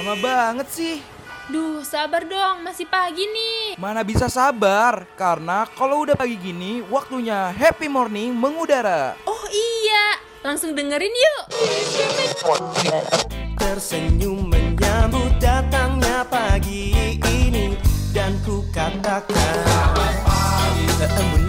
Lama banget sih. Duh, sabar dong, masih pagi nih. Mana bisa sabar, karena kalau udah pagi gini, waktunya happy morning mengudara. Oh iya, langsung dengerin yuk. Tersenyum menyambut datangnya pagi ini Dan ku katakan Embun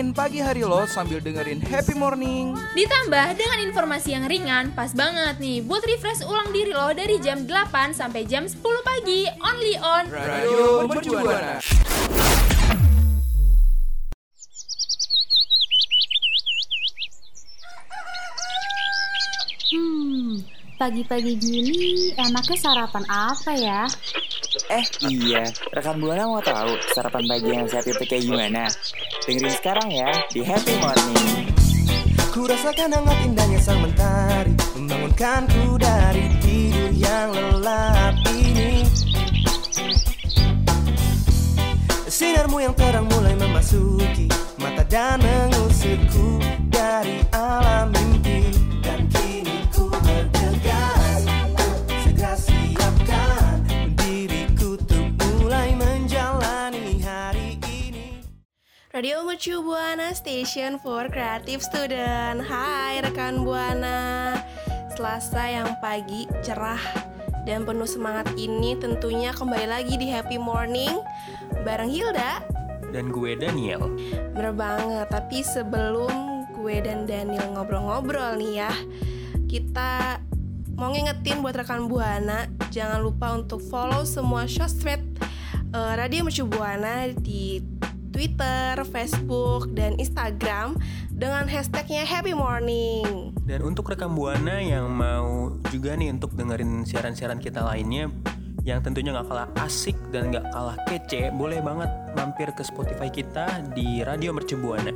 warnain pagi hari lo sambil dengerin happy morning. Ditambah dengan informasi yang ringan, pas banget nih buat refresh ulang diri lo dari jam 8 sampai jam 10 pagi, only on Radio Mercubuana. Hmm, pagi-pagi gini enaknya sarapan apa ya? Eh iya, rekan Buana mau tahu sarapan pagi yang sehat itu kayak gimana? Dengerin sekarang ya di Happy Morning. Ku rasakan hangat indahnya sang mentari Membangunkanku dari tidur yang lelap ini Sinarmu yang terang mulai memasuki Mata dan mengusirku dari alam mimpi Radio Mercu Buana Station for Creative Student. Hai rekan Buana. Selasa yang pagi cerah dan penuh semangat ini tentunya kembali lagi di Happy Morning Bareng Hilda. Dan gue Daniel. Bener banget, tapi sebelum gue dan Daniel ngobrol-ngobrol nih ya Kita mau ngingetin buat rekan Buana Jangan lupa untuk follow semua sosmed eh, Radio Mercu Buana di Twitter, Facebook, dan Instagram dengan hashtagnya Happy Morning. Dan untuk rekam Buana yang mau juga nih untuk dengerin siaran-siaran kita lainnya yang tentunya nggak kalah asik dan nggak kalah kece, boleh banget mampir ke Spotify kita di Radio Mercu Buana.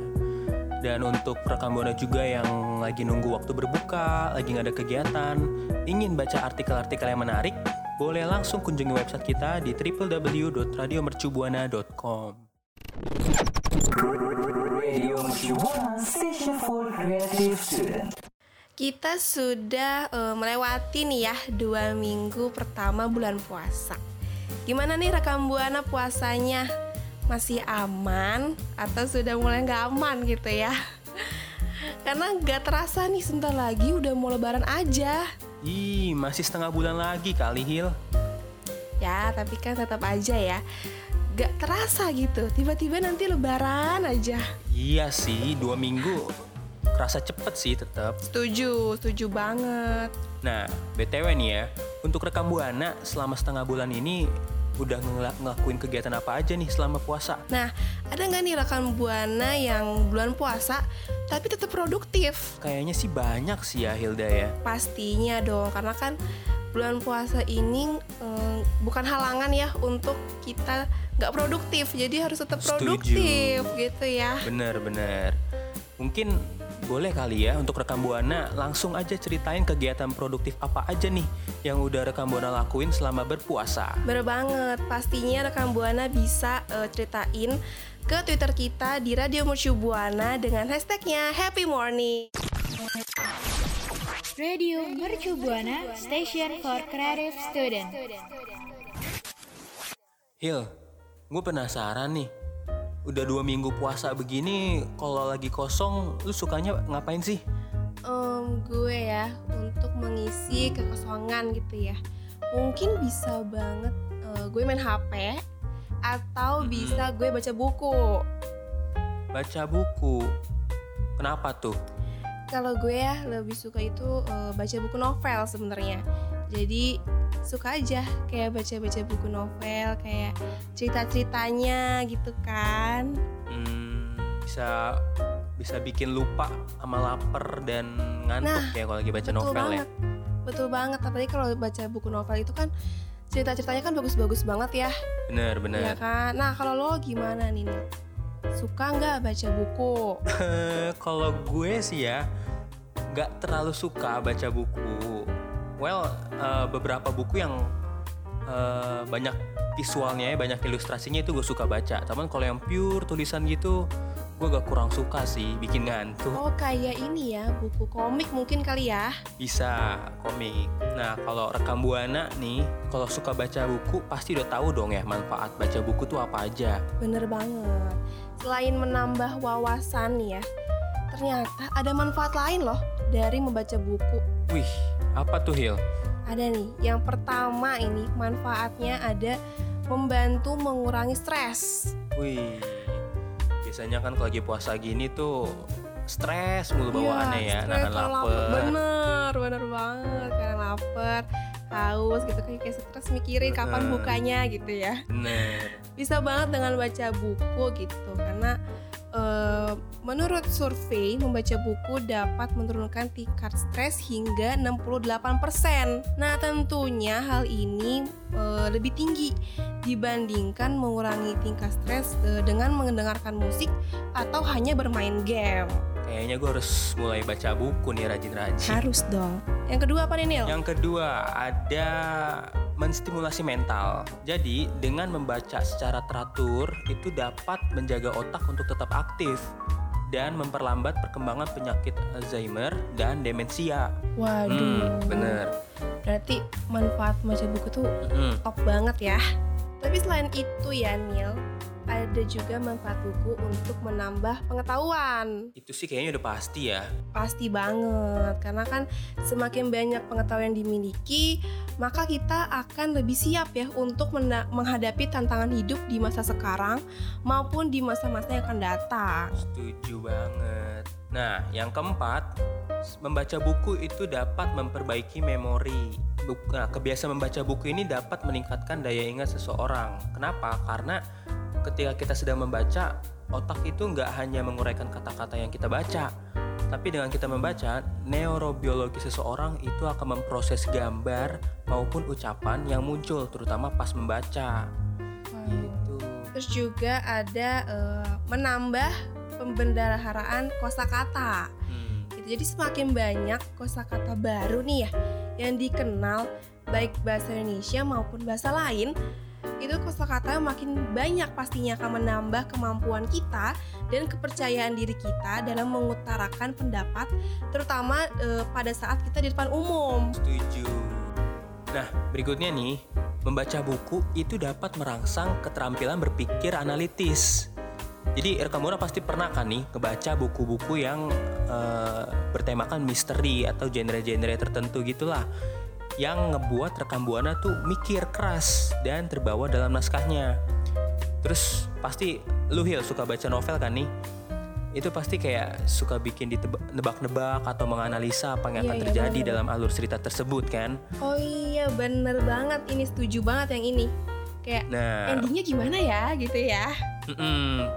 Dan untuk rekam Buana juga yang lagi nunggu waktu berbuka, lagi nggak ada kegiatan, ingin baca artikel-artikel yang menarik, boleh langsung kunjungi website kita di www.radiomercubuana.com. Kita sudah eh, melewati nih ya dua minggu pertama bulan puasa. Gimana nih rekam buana puasanya? Masih aman atau sudah mulai nggak aman gitu ya? Karena nggak terasa nih sebentar lagi udah mau lebaran aja. Ih, masih setengah bulan lagi kali Hil. Ya, tapi kan tetap aja ya. Gak terasa gitu, tiba-tiba nanti lebaran aja. Iya sih, dua minggu kerasa cepet sih tetap. Setuju, setuju banget. Nah, BTW nih ya, untuk rekam Buana selama setengah bulan ini udah ngela- ngelakuin kegiatan apa aja nih selama puasa? Nah, ada nggak nih rekan buana yang bulan puasa tapi tetap produktif? Kayaknya sih banyak sih ya Hilda ya. Pastinya dong, karena kan bulan puasa ini eh, bukan halangan ya untuk kita nggak produktif, jadi harus tetap Setuju. produktif gitu ya. Bener-bener. Mungkin boleh kali ya untuk rekam Buana langsung aja ceritain kegiatan produktif apa aja nih yang udah rekam Buana lakuin selama berpuasa. Bener banget, pastinya rekan Buana bisa eh, ceritain ke Twitter kita di Radio Mercu Buana dengan hashtagnya Happy Morning. Radio Mercu Buana Station for Creative Student. Hil, gue penasaran nih. Udah dua minggu puasa begini, kalau lagi kosong, lu sukanya ngapain sih? Em, gue ya untuk mengisi kekosongan gitu ya mungkin bisa banget eh, gue main HP atau Mm-mm. bisa gue baca buku Baca buku. Kenapa tuh? kalau gue ya lebih suka itu eh, baca buku novel sebenarnya jadi suka aja kayak baca-baca buku novel kayak cerita-ceritanya gitu kan Hmm, bisa bisa bikin lupa sama lapar dan ngantuk Nah, ya kalau lagi baca betul novel ya. banget betul banget apalagi kalau baca buku novel itu kan cerita-ceritanya kan bagus-bagus banget ya Bener bener. kan? Nah kalau lo gimana nih Nil? Suka nggak baca buku? kalau gue sih ya nggak terlalu suka baca buku. Well, eh, beberapa buku yang eh, banyak visualnya ya, banyak ilustrasinya itu gue suka baca. Cuman kalau yang pure tulisan gitu, gue gak kurang suka sih, bikin ngantuk. Oh kayak ini ya buku komik mungkin kali ya Bisa komik. Nah, kalau rekam buana nih, kalau suka baca buku pasti udah tahu dong ya manfaat baca buku tuh apa aja. Bener banget Selain menambah wawasan ya Ternyata ada manfaat lain loh dari membaca buku Wih, apa tuh Hil? Ada nih, yang pertama ini manfaatnya ada membantu mengurangi stres Wih, biasanya kan kalau lagi puasa gini tuh stres mulu bawaannya ya, stres nahan lapar. Bener, bener banget Karena lapar, haus gitu kayak kayak stres mikirin kapan Heeh. bukanya gitu ya Bener. bisa banget dengan baca buku gitu karena eh, menurut survei membaca buku dapat menurunkan tingkat stres hingga 68%. Nah, tentunya hal ini eh, lebih tinggi dibandingkan mengurangi tingkat stres eh, dengan mendengarkan musik atau hanya bermain game. Kayaknya gue harus mulai baca buku nih rajin-rajin. Harus dong. Yang kedua apa nih, Nil? Yang kedua ada menstimulasi mental. Jadi dengan membaca secara teratur itu dapat menjaga otak untuk tetap aktif dan memperlambat perkembangan penyakit Alzheimer dan demensia. Waduh. Hmm, bener. Berarti manfaat baca buku tuh Mm-mm. top banget ya. Tapi selain itu ya Nil, ada juga manfaat buku untuk menambah pengetahuan. Itu sih kayaknya udah pasti ya. Pasti banget, karena kan semakin banyak pengetahuan yang dimiliki, maka kita akan lebih siap ya untuk menghadapi tantangan hidup di masa sekarang maupun di masa-masa yang akan datang. Setuju banget. Nah, yang keempat, membaca buku itu dapat memperbaiki memori. Nah, kebiasaan membaca buku ini dapat meningkatkan daya ingat seseorang. Kenapa? Karena ketika kita sedang membaca, otak itu nggak hanya menguraikan kata-kata yang kita baca, tapi dengan kita membaca, neurobiologi seseorang itu akan memproses gambar maupun ucapan yang muncul, terutama pas membaca. Gitu. Terus juga ada eh, menambah pembendaraharaan kosakata. Hmm. Gitu. Jadi semakin banyak kosakata baru nih ya yang dikenal baik bahasa Indonesia maupun bahasa lain, itu kosakata makin banyak pastinya akan menambah kemampuan kita dan kepercayaan diri kita dalam mengutarakan pendapat, terutama eh, pada saat kita di depan umum. Setuju. Nah, berikutnya nih, membaca buku itu dapat merangsang keterampilan berpikir analitis. Jadi rekam buana pasti pernah kan nih ngebaca buku-buku yang eh, bertemakan misteri atau genre-genre tertentu gitulah yang ngebuat rekam buana tuh mikir keras dan terbawa dalam naskahnya. Terus pasti lu Hil suka baca novel kan nih? Itu pasti kayak suka bikin ditebak-nebak atau menganalisa apa yang Iya, akan iya, terjadi bener. dalam alur cerita tersebut kan. Oh iya bener banget ini setuju banget yang ini. Kayak Nah, endingnya gimana ya gitu ya. mm-mm.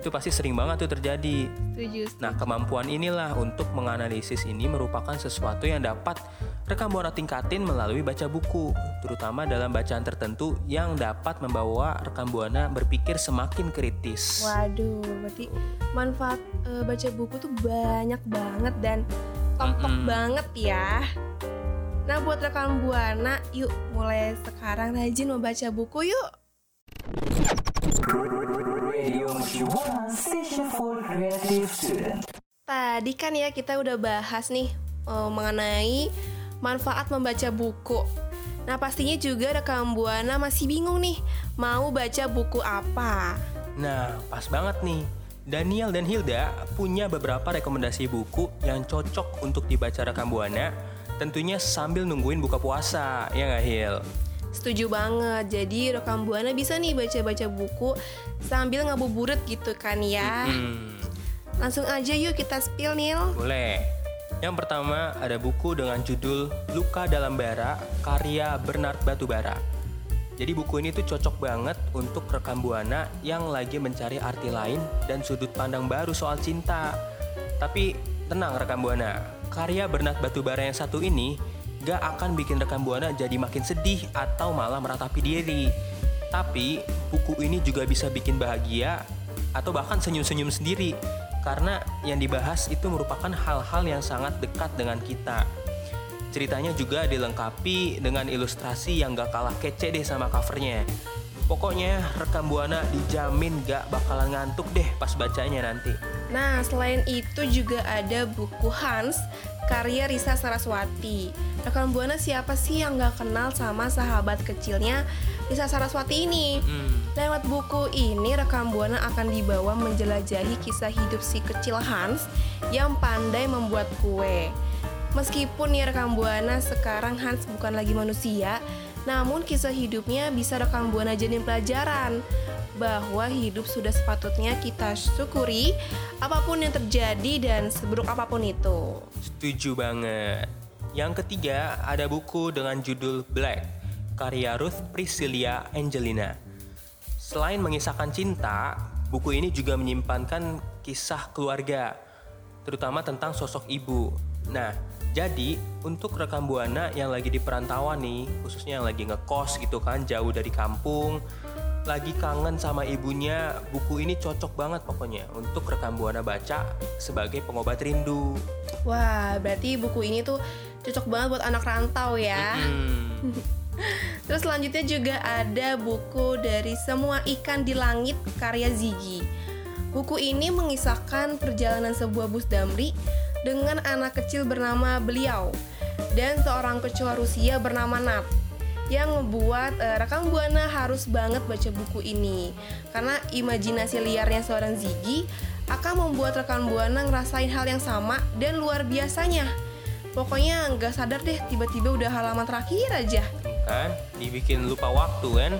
Itu pasti sering banget tuh terjadi. Setuju. Nah, kemampuan inilah untuk menganalisis ini merupakan sesuatu yang dapat rekam buana tingkatin melalui baca buku, terutama dalam bacaan tertentu yang dapat membawa rekam buana berpikir semakin kritis. Waduh, berarti manfaat eh, baca buku tuh banyak banget dan top-top Mm-mm. banget ya. Nah, buat rekan Buana, yuk mulai sekarang rajin membaca buku yuk. Tadi kan ya kita udah bahas nih eh, mengenai manfaat membaca buku. Nah, pastinya juga rekan Buana masih bingung nih mau baca buku apa. Nah, pas banget nih. Daniel dan Hilda punya beberapa rekomendasi buku yang cocok untuk dibaca rekam buana, tentunya sambil nungguin buka puasa, ya nggak Hil? Setuju banget. Jadi rekam Buana bisa nih baca-baca buku sambil ngabuburit gitu kan ya. Hmm, Langsung aja yuk kita spill Nil. boleh. Yang pertama ada buku dengan judul Luka Dalam Bara karya Bernard Batubara. Jadi buku ini tuh cocok banget untuk rekam buana yang lagi mencari arti lain dan sudut pandang baru soal cinta. Tapi tenang rekam buana, karya Bernard Batubara yang satu ini gak akan bikin rekam buana jadi makin sedih atau malah meratapi diri. Tapi buku ini juga bisa bikin bahagia atau bahkan senyum-senyum sendiri karena yang dibahas itu merupakan hal-hal yang sangat dekat dengan kita. Ceritanya juga dilengkapi dengan ilustrasi yang gak kalah kece deh sama covernya. Pokoknya rekam Buana dijamin gak bakalan ngantuk deh pas bacanya nanti. Nah, selain itu juga ada buku Hans karya Risa Saraswati. Rekan Buana siapa sih yang gak kenal sama sahabat kecilnya Risa Saraswati ini? Hmm. Lewat buku ini, rekan Buana akan dibawa menjelajahi kisah hidup si kecil Hans yang pandai membuat kue. Meskipun nih rekan Buana sekarang Hans bukan lagi manusia, namun kisah hidupnya bisa rekan Buana jadiin pelajaran bahwa hidup sudah sepatutnya kita syukuri apa pun yang terjadi dan seburuk apa pun itu. Setuju banget. Yang ketiga ada buku dengan judul Black, karya Ruth Priscilia Angelina. Selain mengisahkan cinta, buku ini juga menyimpankan kisah keluarga, terutama tentang sosok ibu. Nah, jadi untuk rekam buana yang lagi di perantauan nih, khususnya yang lagi ngekos gitu kan, jauh dari kampung, lagi kangen sama ibunya, buku ini cocok banget pokoknya untuk rekam buana baca sebagai pengobat rindu. Wah, berarti buku ini tuh cocok banget buat anak rantau ya. Hmm. Terus selanjutnya juga ada buku dari Semua Ikan di Langit karya Ziggy. Buku ini mengisahkan perjalanan sebuah bus damri dengan anak kecil bernama Beliau dan seorang kecoa Rusia bernama Nat yang membuat eh, rekan buana harus banget baca buku ini karena imajinasi liarnya seorang Ziggy akan membuat rekan buana ngerasain hal yang sama dan luar biasanya. Pokoknya nggak sadar deh tiba-tiba udah halaman terakhir aja. kan dibikin lupa waktu kan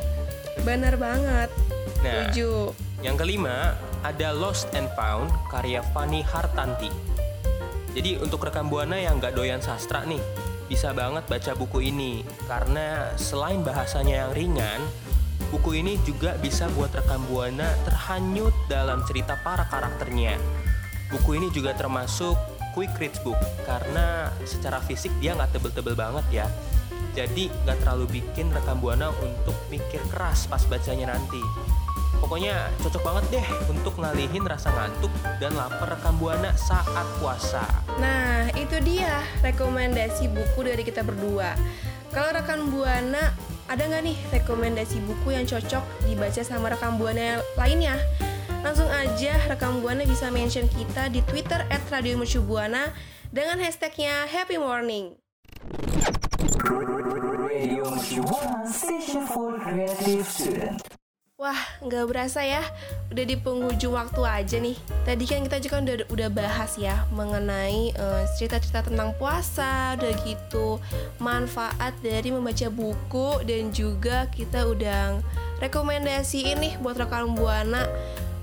Bener banget. nah Setuju. yang kelima ada Lost and Found karya Fanny Hartanti jadi untuk rekam buana yang nggak doyan sastra nih bisa banget baca buku ini. Karena selain bahasanya yang ringan buku ini juga bisa buat rekam buana terhanyut dalam cerita para karakternya. Buku ini juga termasuk quick read book karena secara fisik dia nggak tebel-tebel banget ya. Jadi nggak terlalu bikin rekam buana untuk mikir keras pas bacanya nanti. Pokoknya cocok banget deh untuk ngalihin rasa ngantuk dan lapar rekam buana saat puasa. Nah, itu dia rekomendasi buku dari kita berdua. Kalau rekan buana ada nggak nih rekomendasi buku yang cocok dibaca sama rekan buana lainnya? Langsung aja rekam buana bisa mention kita di Twitter @radiomercubuana dengan hashtagnya Happy Morning. Wah, nggak berasa ya, udah di penghujung waktu aja nih. Tadi kan kita juga udah, udah bahas ya mengenai eh, cerita-cerita tentang puasa, udah gitu manfaat dari membaca buku dan juga kita udah rekomendasi ini buat rekan buana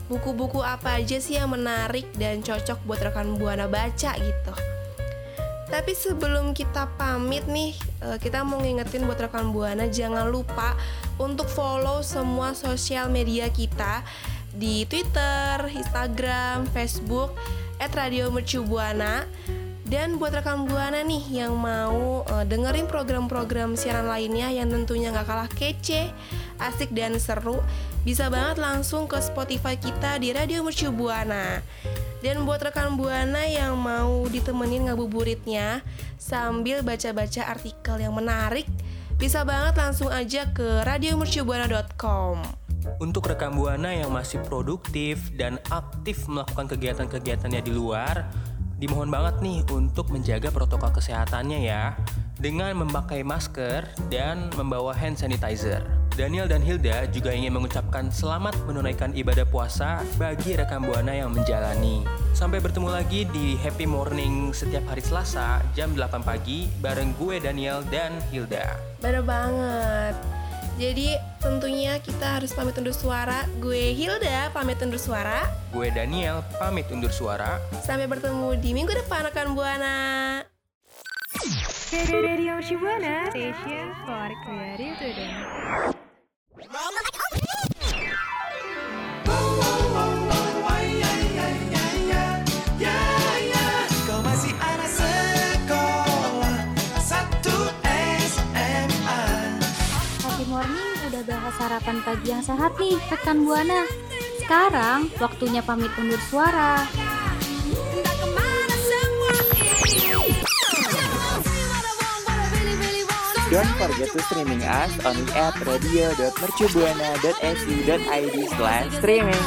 buku-buku apa aja sih yang menarik dan cocok buat rekan buana baca gitu. Tapi sebelum kita pamit nih, eh, kita mau ngingetin buat rekan Buana jangan lupa untuk follow semua sosial media kita di Twitter, Instagram, Facebook @radiomercubuana. Dan buat rekan Buana nih yang mau eh, dengerin program-program siaran lainnya yang tentunya nggak kalah kece, asik dan seru, bisa banget langsung ke Spotify kita di Radio Mercu Buana. Dan buat rekan Buana yang mau ditemenin ngabuburitnya sambil baca-baca artikel yang menarik, bisa banget langsung aja ke radiomercubuana.com. Untuk rekam buana yang masih produktif dan aktif melakukan kegiatan-kegiatannya di luar, dimohon banget nih untuk menjaga protokol kesehatannya ya dengan memakai masker dan membawa hand sanitizer. Daniel dan Hilda juga ingin mengucapkan selamat menunaikan ibadah puasa bagi rekan Buana yang menjalani. Sampai bertemu lagi di Happy Morning setiap hari Selasa jam 8 pagi bareng gue Daniel dan Hilda. Bener banget. Jadi tentunya kita harus pamit undur suara. Gue Hilda pamit undur suara. Gue Daniel pamit undur suara. Sampai bertemu di minggu depan rekan Buana. Radio Shibuana Station for Creative Today. Morning udah bahas sarapan pagi yang sehat nih, rekan Buana. Sekarang waktunya pamit undur suara. Don't forget to streaming us only at radio.mercubuana.ac.id slash streaming.